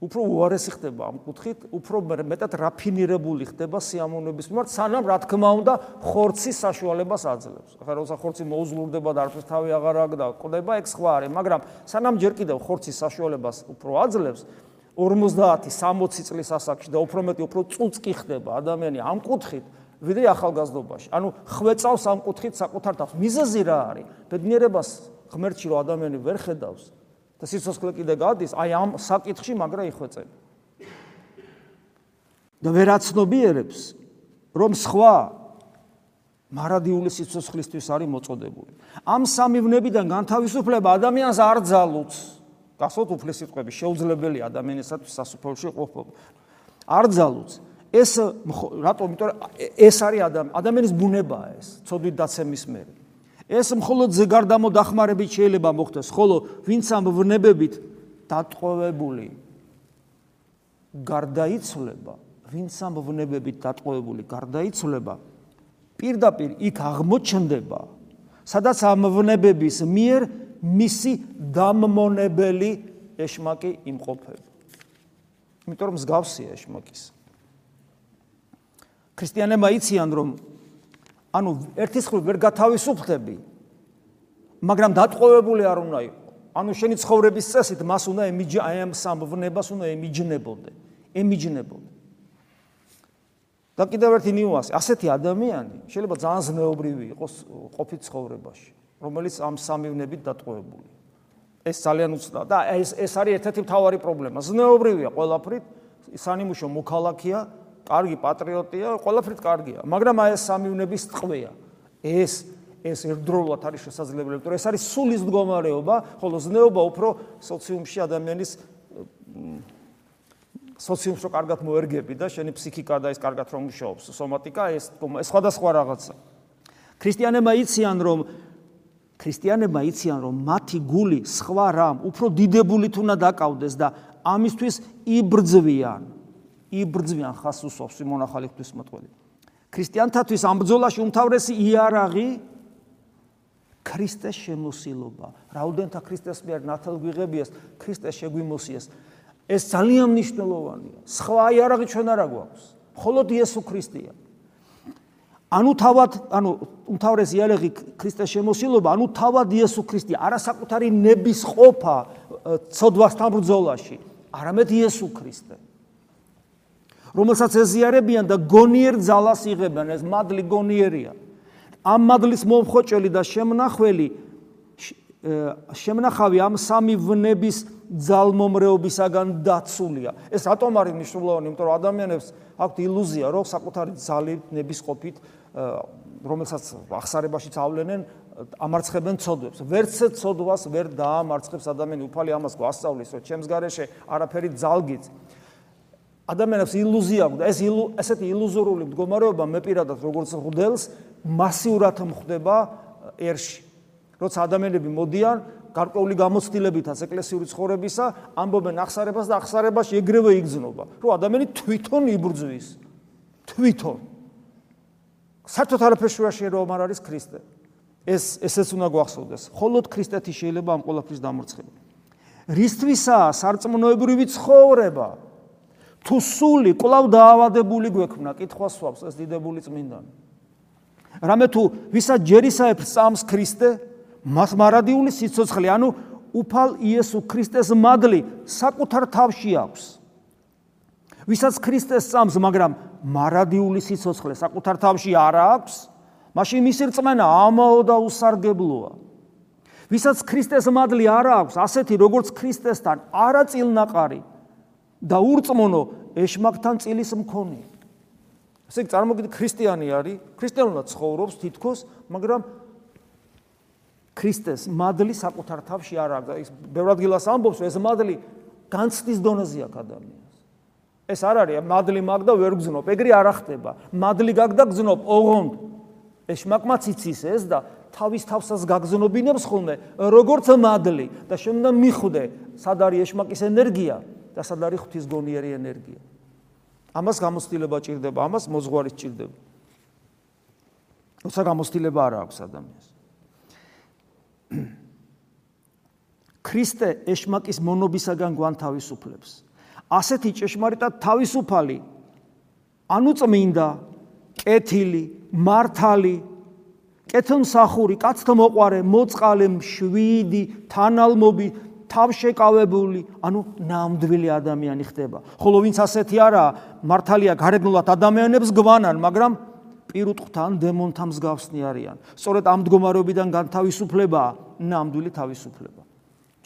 უფრო უარესი ხდება ამ კუთხით, უფრო მეტად რაფინირებული ხდება სიამოვნების მიმართ, სანამ რა თქმა უნდა ხორცის საშუალებას აძლევს. ახლა როცა ხორცი მოუზლურდება და არც თავი აღარ აგდა, ყდება ეგ სხვა არის, მაგრამ სანამ ჯერ კიდევ ხორცის საშუალებას უფრო აძლევს 50-60 წლის ასაკში და უფრო მეტი უფრო წუწკი ხდება ადამიანი ამ კუთხით, ვიდრე ახალგაზრდობაში. ანუ ხვეწავს ამ კუთხით საკუთარ თავს. მიზეზი რა არის? ბედნიერებას ღმერთში რო ადამიანი ვერ ხედავს და სიცოცხლე კიდე გადის, აი ამ საკითხში მაგრა იხვეწება. და ვერაცნობიერებს, რომ სხვა მარადიული სიცოცხლისთვის არის მოწოდებული. ამ სამი ვნებიდან განთავისუფლება ადამიანს არ ძალუც. გასოთ უფლის სიტყვები, შეუძლებელი ადამიანისათვის სასופოლში ყოფობა. არ ძალუც. ეს რატომ? იმიტომ რომ ეს არის ადამიანის ბუნებაა ეს, ცოდვით დაცემის მერე. ეს მხოლოდ ზეგარდამო დახმარებით შეიძლება მოხდეს, ხოლო ვინც ამ ვნებებით დატყვევებული გარდაიცვლება, ვინც ამ ვნებებით დატყვევებული გარდაიცვლება, პირდაპირ იქ აღმოჩნდება, სადაც ამ ვნებების მიერ მისი დამმონებელი ეშმაკი იმყოფება. იმიტომ რომ მსგავსია ეშმაკის. ქრისტიანებმა იციან რომ ანუ ერთის ხრი ვერ გათავისუფლდები მაგრამ დატყვევებული არ უნდა იყო. ანუ შენი ცხოვრების წესით მას უნდა ემიჯ აი ამ სამვნებას უნდა ემიჯნებოდე ემიჯნებოდე. და კიდევ ერთი ნიუანსი ასეთი ადამიანი შეიძლება ძალიან ზნეობრივი იყოს ყოფით ცხოვრებაში რომელიც ამ სამოვნებით დატყვევებული. ეს ძალიან უცნაური და ეს ეს არის ერთ-ერთი მთავარი პრობლემა. ზნეობრივია ყველაფრით სანიმუშო მოქალაქეა კარგი პატრიოტია, ყველაფრით კარგია, მაგრამ აი ეს სამივნების ტყვეა. ეს ეს ერთდროულად არის შესაძლებელი, იმიტომ რომ ეს არის სულის მდგომარეობა, ხოლო ზნეობა უფრო სოციუმში ადამიანის სოციუმს რო კარგად მოერგები და შენი ფსიქიკა და ეს კარგად რომ მუშაობს, სომატიკა ეს ეს სხვადასხვა რაღაცა. ქრისტიანებმა იციან რომ ქრისტიანებმა იციან რომ მათი გული სხვა რამ უფრო დიდებულით უნდა დაკავდეს და ამისთვის იბრძვიან. იბრძვიან ხას უსვავს მონახალი ღვთისმოწყალე. ქრისტიანთათვის ამ ბრძოლაში უმთავრესი იარაღი ქრისტეს შემოსილობა. რაუდენთა ქრისტეს მიერ ნათელგვიღებიას, ქრისტეს შეგვიმოსიეს. ეს ძალიან მნიშვნელოვანია. სხვა იარაღი ჩვენ არ აგვაქვს. მხოლოდ იესო ქრისტეა. ანუ თავად, ანუ უმთავრესი იარაღი ქრისტეს შემოსილობა, ანუ თავად იესო ქრისტე, არასაკუთარი ნების ყოფა ცოდვასთან ბრძოლაში, არამედ იესო ქრისტე. რომელსაც ეზიარებიან და გონიერ ძალას იღებენ. ეს მადლი გონიერია. ამ მადლის მომხოჭელი და შემნახველი შემნახავი ამ სამი ვნების ძალმომრეობისაგან დაცულია. ეს რატომ არის მნიშვნელოვანი? იმიტომ რომ ადამიანებს აქვთ ილუზია რომ საკუთარი ძალი ნების ყოფით რომელსაც ახსარებაში წავლენენ ამარცხებენ ცოდვებს. ვერც ცოდვას ვერ დაამარცხებს ადამიანი. უფალი ამას გვასწავლის რომ ჩემს გარეშე არაფერი ძალგიც ადამიანებს ილუზია აქვს და ეს ესეთი ილუზორული მდგომარეობა მე პირადად როგორც ღვდელს მასიურად მხდება ერში. როცა ადამიანები მოდიან, გარკვეული გამოცდილებითაც ეკლესიური ცხოვრებისა ამბობენ ახსარებას და ახსარებაში ეგრევე იგზნობა, რომ ადამიანი თვითონ იბრძვის. თვითონ. საერთოდ არაფერ შუაში რომ არ არის ქრისტე. ეს ესეც უნდა გვახსოვდეს. მხოლოდ ქრისტეთი შეიძლება ამ ყოლაფრის დამორცხება. რისთვისაა სარწმუნოებრივი ცხოვრება? თუ სული კლავ დაავადებული გვექნა, კითხვა სვავს ეს დიდებული წმინდანი. რამე თუ ვისაც ჯერისაებ წამს ქრისტე, მას მარადიული სიცოცხლე, ანუ უფალ იესო ქრისტეს მადლი საკუთარ თავში აქვს. ვისაც ქრისტეს წამს, მაგრამ მარადიული სიცოცხლე საკუთარ თავში არ აქვს, მაშინ მისი რწმენა ამაო და უსარგებლოა. ვისაც ქრისტეს მადლი არ აქვს, ასეთი როგორც ქრისტესთან არაწილნაყარი და ურწმუნო ეშმაკთან წილის მქონე. ესე იგი წარმოგიდგენთ ქრისტიანი არის, ქრისტიანულად ცხოვრობს თითქოს, მაგრამ ქრისტეს მადლი საკუთარ თავში არ აქვს. ის ბევრ ადგილას ამბობს, ეს მადლი განცდის დონეზე აქვს ადამიანს. ეს არ არის მადლი მაგ და ვერ გზნობ, ეგრე არ ახტება. მადლი გაგ და გზნობ, ოღონდ ეშმაკმაც იცის ეს და თავის თავსას გაგზნობინებს ხოლმე, როგორც მადლი და შემდგომ მიხვდე, სად არის ეშმაკის ენერგია და სად არის ღვთისგონიერი ენერგია. ამას გამოცდილება ჭირდება, ამას მოძღვარი ჭირდება. როცა გამოცდილება არ აქვს ადამიანს. ქრისტე ეშმაკის მონობისაგან გვანთავისუფლებს. ასეთი ჭეშმარიტად თავისუფალი ანუ წმინდა, კეთილი, მართალი, კეთილმსახური, კაცთმოყვარე, მოწყალე, მშვიდი, თანალმობი, თავშეკავებული, ანუ ნამდვილი ადამიანი ხდება. ხოლო ვინც ასეთი არაა, მართალია გარეგნულად ადამიანებს გვანან, მაგრამ პირუტყთან, დემონთან მსგავსნი არიან. სწორედ ამ მდგომარეობიდან განთავისუფლება ნამდვილი თავისუფლება.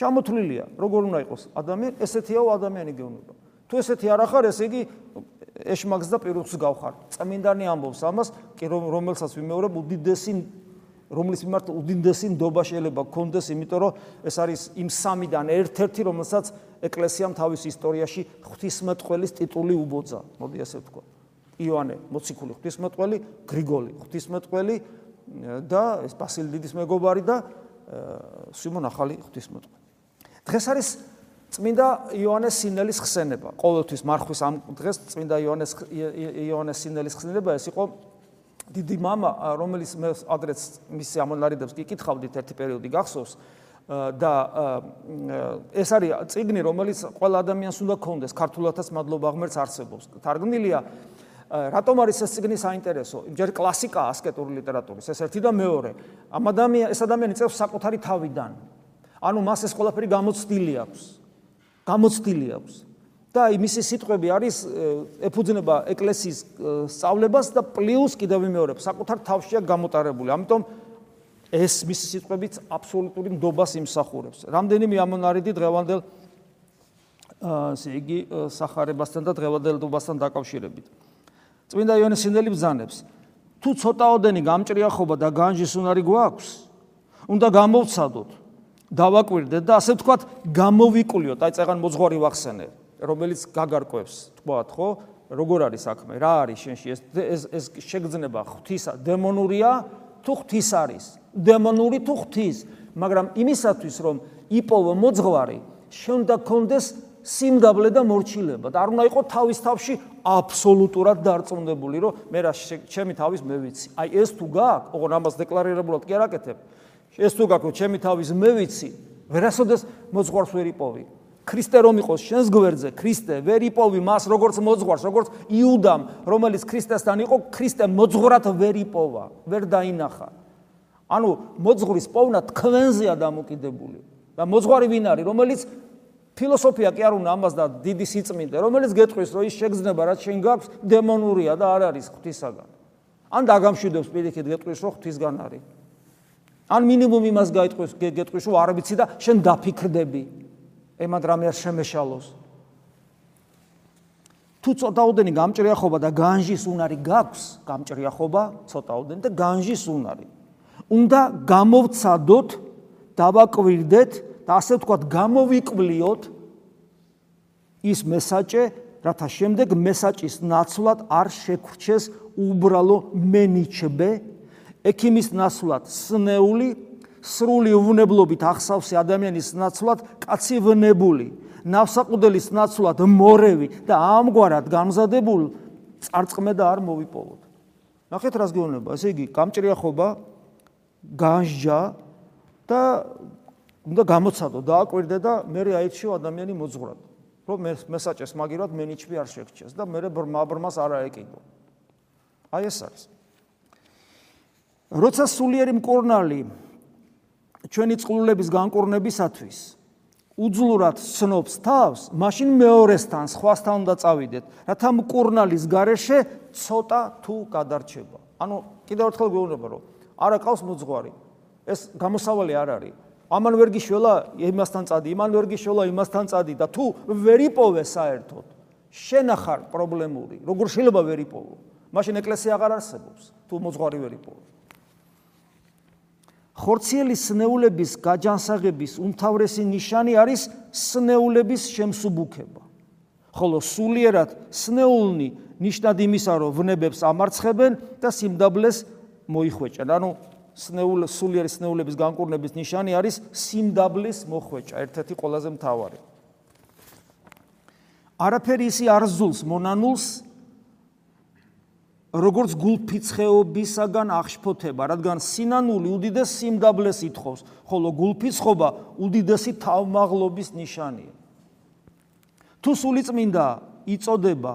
ჩამოთვლილია, როგორ უნდა იყოს ადამიანი, ესეთიაო ადამიანი გეუბნება. თუ ესეთი არ ახარ, ესე იგი ეშმაკს და პირუტყს გავხარ. წმინდანი ამბობს ამას, რომელსაც ვიმეორებ უდიდესი რომლის მიმართ უდიდესი ნდობა შეიძლება გქონდეს, იმიტომ რომ ეს არის იმ სამიდან ერთ-ერთი, რომელსაც ეკლესიამ თავის ისტორიაში ღვთისმეტყველის ტიტული უბოძა. მოდი ასე ვთქვა. იოანე მოციქული ღვთისმეტყველი, გრიგოლი ღვთისმეტყველი და ეს ბასილ დიდის მეგობარი და სიმონ ახალი ღვთისმეტყველი. დღეს არის წმინდა იოანეს სინელის ხსენება. ყოველთვის მარხვის ამ დღეს წმინდა იოანეს იოანეს სინელის ხსენება ეს იყო დიდი мама, რომელიც მე ადრეც მისი ამონარიდებს კი კითხავდით ერთი პერიოდი გახსოვს და ეს არის ციგნი, რომელიც ყველა ადამიანს უნდა კონდეს, ქართულათაც მადლობა ღმერთს არსებობს. თარგმნილია რატომ არის ეს ციგნი საინტერესო? იმჯერ კლასიკაა ასკეტური ლიტერატურის, ეს ერთი და მეორე. ამ ადამიან ეს ადამიანი წევს საკუთარი თავიდან. ანუ მას ეს ყველაფერი გამოცდილი აქვს. გამოცდილი აქვს. და იმისი სიტყვები არის ეფუძნება ეკლესიის სწავლებას და პლუს კიდევ მეორე საკუთარ თავშია გამოტარებული. ამიტომ ეს მისი სიტყვებიც აბსოლუტური ნდობას იმსახურებს. რამდენიმე ამონარიდი დღევანდელ ასე იგი სახარებასთან და დღევანდელობასთან დაკავშირებით. წმინდა იონეს სინელი ბზანებს თუ ცოტაოდენი გამჭრიახობა და განჯის უნარი გვაქვს უნდა გამოვცადოთ დავაკვირდეთ და ასე ვთქვათ გამოვიკულიოთ აი წეგან მოძღვარი ვახსენე რომელიც გაგარკვევს თქვათ ხო? როგორ არის საქმე? რა არის შენში? ეს ეს ეს შეგძნება ღვთისა დემონურია თუ ღვთის არის? დემონური თუ ღვთის? მაგრამ იმისათვის რომ იპოვო მოძღვარი შენ უნდა კონდეს სიმდაბლე და მორჩილება და არ უნდა იყოს თავის თავში აბსოლუტურად დარწმუნებული რომ მე რა ჩემი თავის მე ვიცი. აი ეს თუ გაქვს ოღონ ამას დეკლარირებულად კი არ აკეთებ. ეს თუ გაქვს ჩემი თავის მე ვიცი ვერასოდეს მოძღვარს ვერ იპოვი ქრისტე რომ იყოს შენს გვერდზე ქრისტე ვერ იპოვი მას როგორც მოძღვარს როგორც იუდამ რომელიც ქრისტესთან იყო ქრისტე მოძღვრად ვერ იპოვა ვერ დაინახა ანუ მოძღვრის პოვნა თქვენზეა დამოკიდებული და მოძღვარი ვინ არის რომელიც ფილოსოფია კი არ უნდა ამას და დიდი სიწმინდე, რომელიც გეტყვის, რომ ის შეგზნება, რაც შენ გაქვს, დემონურია და არ არის ღვთისაგან. ან დაგამშვიდებს პირიქით გეტყვის, რომ ღვთისგან არის. ან მინიმუმ იმას გაიტყვის, გეტყვის, რომ არ ვიცი და შენ დაფიქრდები. ემად რამე არ შემეშალოს. თუ ცოტაოდენი გამჭრიახობა და განჟის უნარი გაქვს, გამჭრიახობა, ცოტაოდენი და განჟის უნარი. უნდა გამოვცადოთ, დავაკვირდეთ და ასე ვთქვათ, გამოვიკვლიოთ ის მესაჭე, რათა შემდეგ მესაჭის ნაცვლად არ შეგრჩეს უბრალო მენიჩბე, ექიმის ნაცვლად სნეული, სრული უვნებლობით ახსავსე ადამიანის ნაცვლად კაცი ვნებული, ნავსაყუდელის ნაცვლად მორევი და ამგვარად გამზადებულ წარწმე და არ მოვიპოვოთ. ნახეთ რას გეუბნება, ესე იგი, გამჭრია ხობა, განსჯა და უნდა გამოცადო და აკვირდე და მე აიჩიო ადამიანი მოძღვრად. რომ მე მესაჭეს მაგივრად მენიჩვი არ შეგჭეს და მე ბრმას არ აეკიდო. აი ეს არის. როცა სულიერი მკურნალი ჩვენი წყლულების განკურნებისათვის უძლურად ცნობს თავს, მაშინ მეორესთან, სხვასთან უნდა წავიდეთ, რათა მკურნალის garaშე ცოტა თუ გადარჩება. ანუ კიდევ ერთხელ გვეუბნება, რომ არა ყავს მოძღვარი. ეს გამოსავალი არ არის. ამან ვერ გიშველა იმასთან წადი, იმან ვერ გიშველა იმასთან წადი და თუ ვერ იპოვე საერთოდ, შენახარ პრობლემური, როგორ შეიძლება ვერ იპოვო? მაშინ ეკლესია აღარ არსებობს, თუ მოძღვარი ვერ იპოვო. ხორციელი სნეულების გაჯანსაღების უმთავრესი ნიშანი არის სნეულების შემსუბუქება. ხოლო სულიერად სნეულნი ნიშნად იმისა, რომ ვნებებს ამარცხებენ და სიმდაბლეს მოიხვეჭენ. ანუ სნეულ სულიერი სნეულების განკურნების ნიშანი არის სიმდაბლის მოხვეჭა, ერთ-ერთი ყველაზე მთავარი. არაფერი ისი არ ზულს მონანულს როგორც გულფიცხეობისაგან აღშფოთება, რადგან სინანული უდიდეს სიმდაბლეს ითხოვს, ხოლო გულფიცხობა უდიდესი თავმაღლობის ნიშანია. თუ სულიწმინდა იწოდება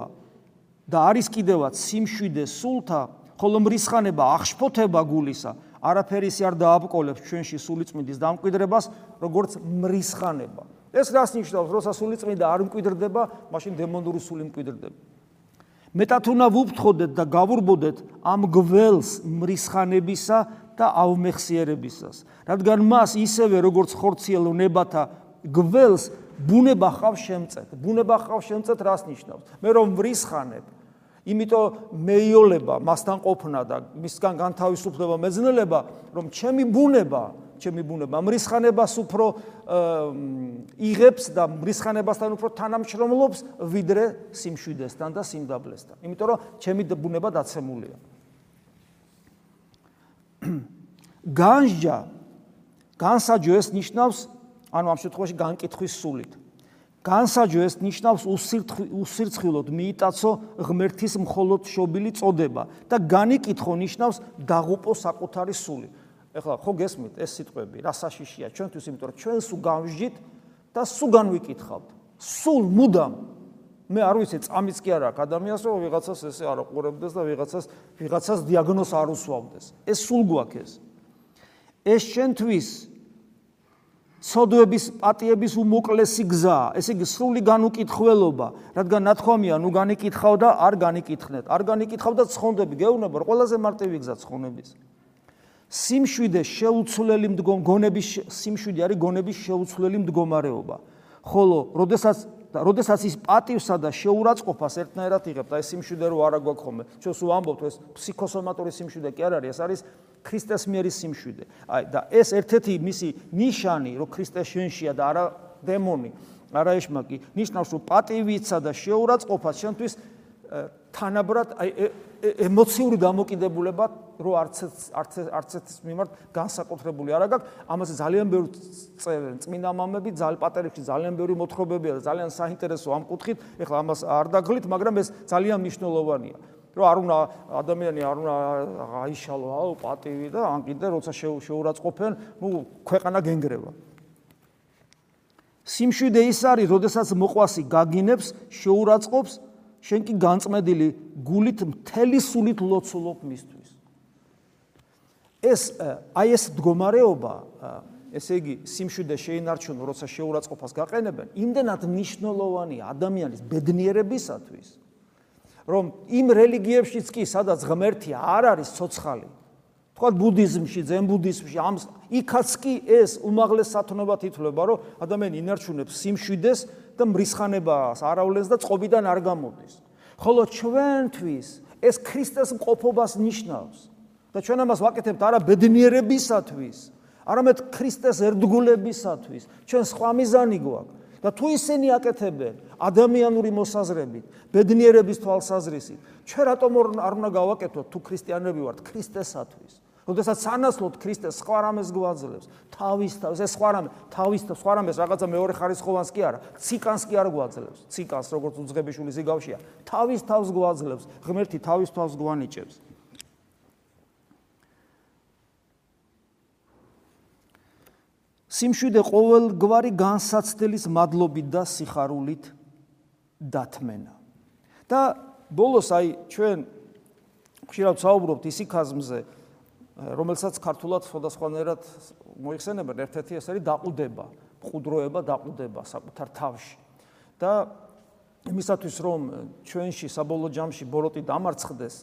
და არის კიდევაც სიმშვიდე სულთა, ხოლო მრისხანება აღშფოთება გულისა, არაფერი ისე არ დააბკოლებს ჩვენში სულიწმინდის დამკვიდრებას, როგორც მრისხანება. ეს რას ნიშნავს, როცა სულიწმინდა არ მკვიდრდება, მაშინ დემონური სული მკვიდრდება. მეტად უნდა ვუფრთხოდეთ და გავურბოდეთ ამ გველს მრისხანებისა და აუმეხსიერებისას, რადგან მას ისევე როგორც ხორციელ ნებათა გველს ბუნება ხავს შემწეთ. ბუნება ხავს შემწეთ რას ნიშნავს? მე რომ მრისხანებ, იმიტომ მეიოლება მასთან ყოფნა და მისგან განთავისუფლება მეძნელება, რომ ჩემი ბუნება, ჩემი ბუნება მრისხანებას უფრო იღებს და მრისხანებასთან უფრო თანამშრომლობს ვიდრე სიმშვიდესთან და სიმდაბლესთან. იმიტომ რომ ჩემი ბუნება დაცემულია. განსჯა განსაჯო ეს ნიშნავს ანუ ამ შემთხვევაში განკითხვის სულით. განსაჯო ეს ნიშნავს უსირცხილოდ მიიტაცო ღმერთის მხოლოდ შობილი წოდება და განიკითხო ნიშნავს დაღუპო საკუთარი სული. ეხლა ხო გესმით ეს სიტყვები რა საშიშია ჩვენთვის იმიტომ რომ ჩვენ სულ გამჟით და სულ განვიკითხავთ. სულ მუდამ მე არ ვიცი წამიც კი არა ადამიანს რომ ვიღაცას ესე არ აყურებდეს და ვიღაცას ვიღაცას დიაგნოზს არ უსვამდეს. ეს სულ გვაქვს ეს. ეს ჩვენთვის სოდვების პატიების უმოკლესი გზა, ესე იგი სრული განუკითხველობა, რადგან ნათქვამია, ნუ განიკითხავ და არ განიკითხნეთ. არ განიკითხავ და ცხონდები, გეუბნება, რომ ყველაზე მარტივი გზა ცხონების. სიმშვიდე შეუცვლელი მდგომ გონების სიმშვიდე არის გონების შეუცვლელი მდგომარეობა. ხოლო, როდესაც როდესაც ის პატივსა და შეურაცხყოფას ერთნაირად იღებთ, აი სიმშვიდე რო არა გვაქვს ხოლმე. ჩვენ სულ ამბობთ, ეს ფსიქოსომატური სიმშვიდე კი არ არის, ეს არის ქრისტეს მიერი სიმშვიდე. აი და ეს ერთ-ერთი მისი ნიშანი, რომ ქრისტე შენშია და არა დემონი, არა ეშმაკი, ნიშნავს, რომ პატივიცა და შეურაცხყოფა შენთვის თანაბრად აი ემოციური დამოკიდებულება რო არც არც არც მიმართ განსაკუთრებული არა გაქვს, ამაზე ძალიან ბევრი წერენ წმინდა მამები, ძალიან პატერიხი ძალიან ბევრი მოთხრობებია და ძალიან საინტერესო ამ კუთხით, ეხლა ამას არ დაგღლით, მაგრამ ეს ძალიან მნიშვნელოვანია. რომ არ უნდა ადამიანი არ უნდა აიშალო აუ პატივი და ან კიდე როცა შეურაცხყოფენ, ნუ ქვეყანა გენგრევა. სიმშვიდე ის არის, როდესაც მოყვასი გაგინებს, შეურაცხყოფს, შენ კი განწმედილი გულით მთელი სულით ლოცულობ მისთვის. ეს აი ეს მდგომარეობა, ესე იგი, სიმშვიდე შეინარჩუნო, როცა შეურაცხყოფას გაყენებენ, იმდენად მნიშვნელოვანია ადამიანის ბედნიერებისათვის. რომ იმ რელიგიებშიც კი სადაც ღმერთია არ არის ცოცხალი თქვა ბუდიზმში ზენ ბუდიზმში ამ იქაც კი ეს უმაღლეს სათნოებად ითვლება რომ ადამიანი ინარჩუნებს სიმშვიდეს და მრისხანებას არავლენს და წყობიდან არ გამოდის. ხოლო ჩვენთვის ეს ქრისტეს მყოფობას ნიშნავს. და ჩვენ ამას ვაკეთებთ არა ბედნიერებისათვის არამედ ქრისტეს ერთგულებისათვის. ჩვენ სხვა მიზანი გვაქვს. და თუ ისინი აკეთებენ ადამიანური მოსაზრებით, ბედნიერების თვალსაზრისით, ჩვენ რატომ არ უნდა გავაკეთოთ თუ ქრისტიანები ვართ ქრისტესათვის? როდესაც სანაცვლოდ ქრისტე სხვა რამეს გვაძლევს, თავის თავს, ეს სხვა რამე, თავის თავს, სხვა რამეს რაღაცა მეორე ხარისხოვანს კი არა, ციკანს კი არ გვაძლევს. ციკანს როგორც უძღებიშული ზიგავშია, თავის თავს გვაძლევს, ღმერთი თავის თავს გვანიჭებს. სიმშვიდე ყოველგვარი განსაცდელის მადლობით და სიხარულით დათმენა. და ბოლოს აი ჩვენ ხშირად საუბრობთ ისიქაზმზე, რომელსაც ქართულად სხვადასხვანაირად მოიხსენებენ, ერთ-ერთი ეს არის დაყუდება, მყუდროება, დაყუდება საკუთარ თავში. და იმისათვის რომ ჩვენში საბოლოო ჯამში ბოროტი დამარცხდეს,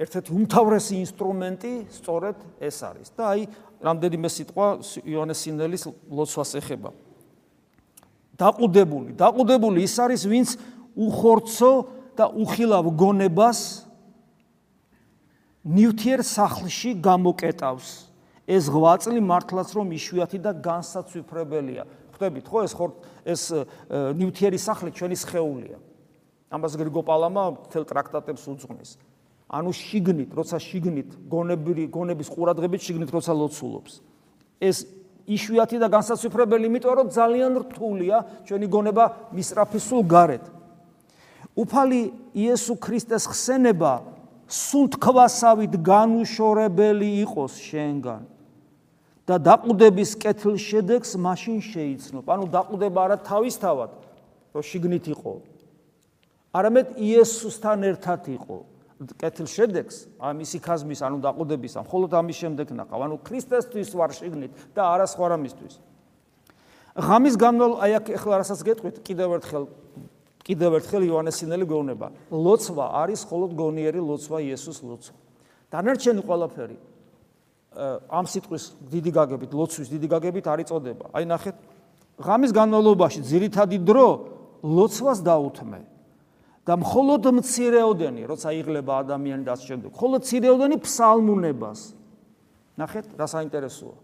ერთ-ერთი უმთავრესი ინსტრუმენტი სწორედ ეს არის. და აი რამდენიმე სიტყვა იოანეს სინელის ლოცვას ეხება. დაყუდებული, დაყუდებული ის არის, ვინც უხორცო და უხილავ გონებას ნივთიერ სახლში გამოკეტავს. ეს ღვაწლი მართლაც რომ იშვიათი და განსაცვიფრებელია. ხვდებით ხო ეს ხო ეს ნივთიერი სახლი ჩვენი სხეულია. ამას გრიგო პალამა თელ ტრაქტატებს უძღვნის. ანუ შიგნით, როცა შიგნით გონები გონების ყურადღებით შიგნით როცა ლოცულობს. ეს იშვიათი და განსაცვიფრებელი, იმიტომ რომ ძალიან რთულია ჩვენი გონება მისრაფის სულ გარეთ. უფალი იესო ქრისტეს ხსენება სულ თქვასავით განუშორებელი იყოს შენგან და დაყუდების კეთილ შედეგს მაშინ შეიცნობ. ანუ დაყუდება არა თავისთავად, რომ შიგნით იყო. არამედ იესოსთან ერთად იყო. კეთილ შედეგს ამისი ხაზმის, ანუ დაყუდების, ამ მხოლოდ ამის შემდეგ ნახავ. ანუ ქრისტესთვის ვარ შიგნით და არა სხვა რამისთვის. ღამის განმავლობაში აი აქ ახლა რასაც გეტყვით, კიდევ ერთხელ კიდევ ერთხელ იოანესინელი გვეუბნება, ლოცვა არის მხოლოდ გონიერი ლოცვა იესოს ლოცვა. დანარჩენი ყველაფერი ამ სიტყვის დიდი გაგებით, ლოცვის დიდი გაგებით არ იწოდება. აი ნახეთ, ღამის განმავლობაში ძირითადი დრო ლოცვას დაუთმე. და მხოლოდ მცირეოდენი, როცა იღლება ადამიანი და ამ შემდეგ, მხოლოდ მცირეოდენი ფსალმუნებას. ნახეთ, რა საინტერესოა.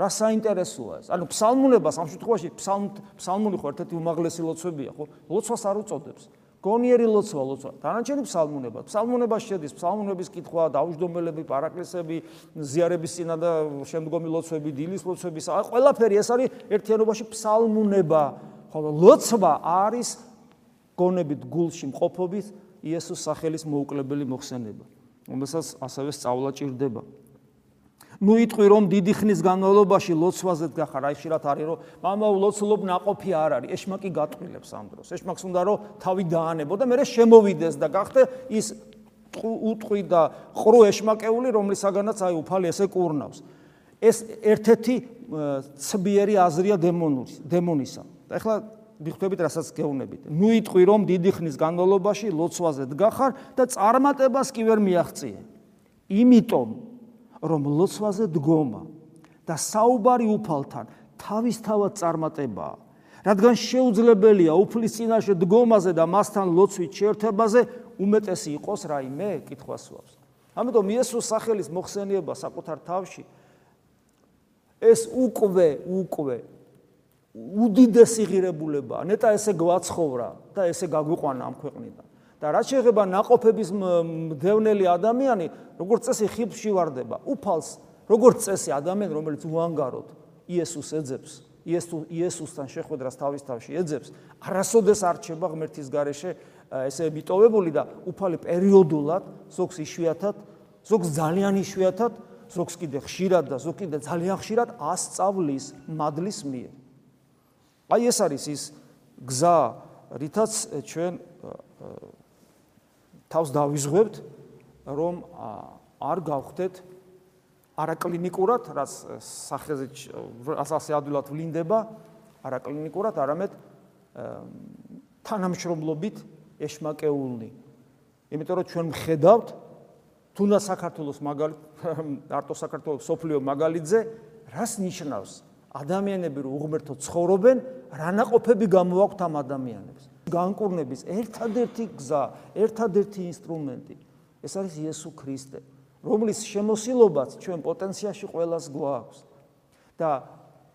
რა საინტერესოა ეს? ანუ ფსალმუნებას ამ შემთხვევაში ფსალმ ფსალმუნი ხო ერთ-ერთი უმაღლესი ლოცვებია, ხო? ლოცვას არ უწოდებს. გონიერი ლოცვა, ლოცვა. დანარჩენი ფსალმუნება. ფსალმუნებას შედის ფსალმუნების კითხვა, დაუჯდომელები, პარაკლისები, ზიარების წინა და შემდგომი ლოცვები, დილის ლოცვები, ყველაფერი ეს არის ერთიანობაში ფსალმუნება. ხოლო ლოცვა არის გონებით გულში მყოფობის იესოს სახელის მოუკლებელი მოხსენება. რომელსაც ასევე სწავლა ჭირდება. ნუ იტყვი რომ დიდი ხნის განმავლობაში ლოცვაზეც გახარ, აი შეიძლება არის რომ мама ლოცულობ ناყოფი არ არის, ეშმა კი გატყილებს ამ დროს. ეშმაკს უნდა რომ თავი დაანებო და მერე შემოვიდეს და გახდა ის უტყვი და ყრო ეშმაკეული, რომლისაგანაც აი უფალი ესე კურნავს. ეს ერთ-ერთი ცბიერი აზრია დემონური, დემონისა. და ეხლა მიხვდებით, რასაც გეუბნებით. ნუ იტყვი რომ დიდი ხნის განმავლობაში ლოცვაზე დგახარ და წარმატებას კი ვერ მიაღწიე. იმიტომ რომ ლოცვაზე დგომა და საუბარი უფალთან თავისთავად წარმატებაა. რადგან შეუძლებელია უფლის წინაშე დგომაზე და მასთან ლოცვით შეერთებაზე უმეტესი იყოს რაიმე კითხვას ვავს. ამიტომ იესოს სახელის მოხსენება საკუთარ თავში ეს უკვე უკვე უდიდესი ღირებულებაა. ნეტა ესე გვაცხოვრა და ესე გაგვიყვანა ამ ქვეყნიდან. და რაც შეეხება ناقოფების მდევნელი ადამიანი, როგორც წესი ხიფში ვარდება. უფალს, როგორც წესი ადამიანი, რომელიც უანგაროდ იესოს ეძებს, იესოსთან შეხვედრას თავის თავში ეძებს, არასოდეს არ ჩება ღმერთის გარეშე ესე მიტოვებული და უფალი პერიოდულად, ზოგს იშვიათად, ზოგს ძალიან იშვიათად, ზოგს კიდე ხშირად და ზოგს კიდე ძალიან ხშირად ასწავლის მადლის მიერ. აი ეს არის ის გზა, რითაც ჩვენ თავს დავიზღვევთ, რომ არ გავხდეთ არაკლინიკურად, რაც სახეზე ასე ადვილად ვლინდება, არაკლინიკურად, არამედ თანამშრომლობით ეშმაკეულნი. იმიტომ რომ ჩვენ მხედავთ თუნდაც საქართველოს მაგალ არტო საქართველოს სოფლიო მაგალითზე რას ნიშნავს ადამიანები რომ უღმერთო ცხოვრობენ, რანაყოფები გამოაქვთ ამ ადამიანებს. განკურნების ერთადერთი გზა, ერთადერთი ინსტრუმენტი. ეს არის იესო ქრისტე, რომლის შემოსილობაც ჩვენ პოტენციაში ყოველას გვაქვს და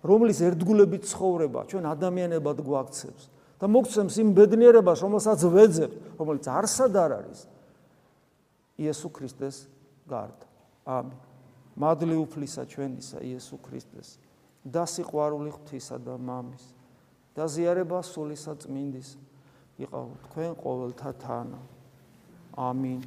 რომლის ერთგულებით ცხოვრება ჩვენ ადამიანებად გვაქცევს. და მოგცემს იმ ბედნიერებას, რომელსაც ვეძებთ, რომელიც არსად არ არის. იესო ქრისტეს გარდა. ამინ. მადლი უფლისა ჩვენისა იესო ქრისტეს. და სიყვარული ღვთისა და მამის. და ზიარება სულისა წმინდის იყავ თქვენ ყოველთა თანა. ამინ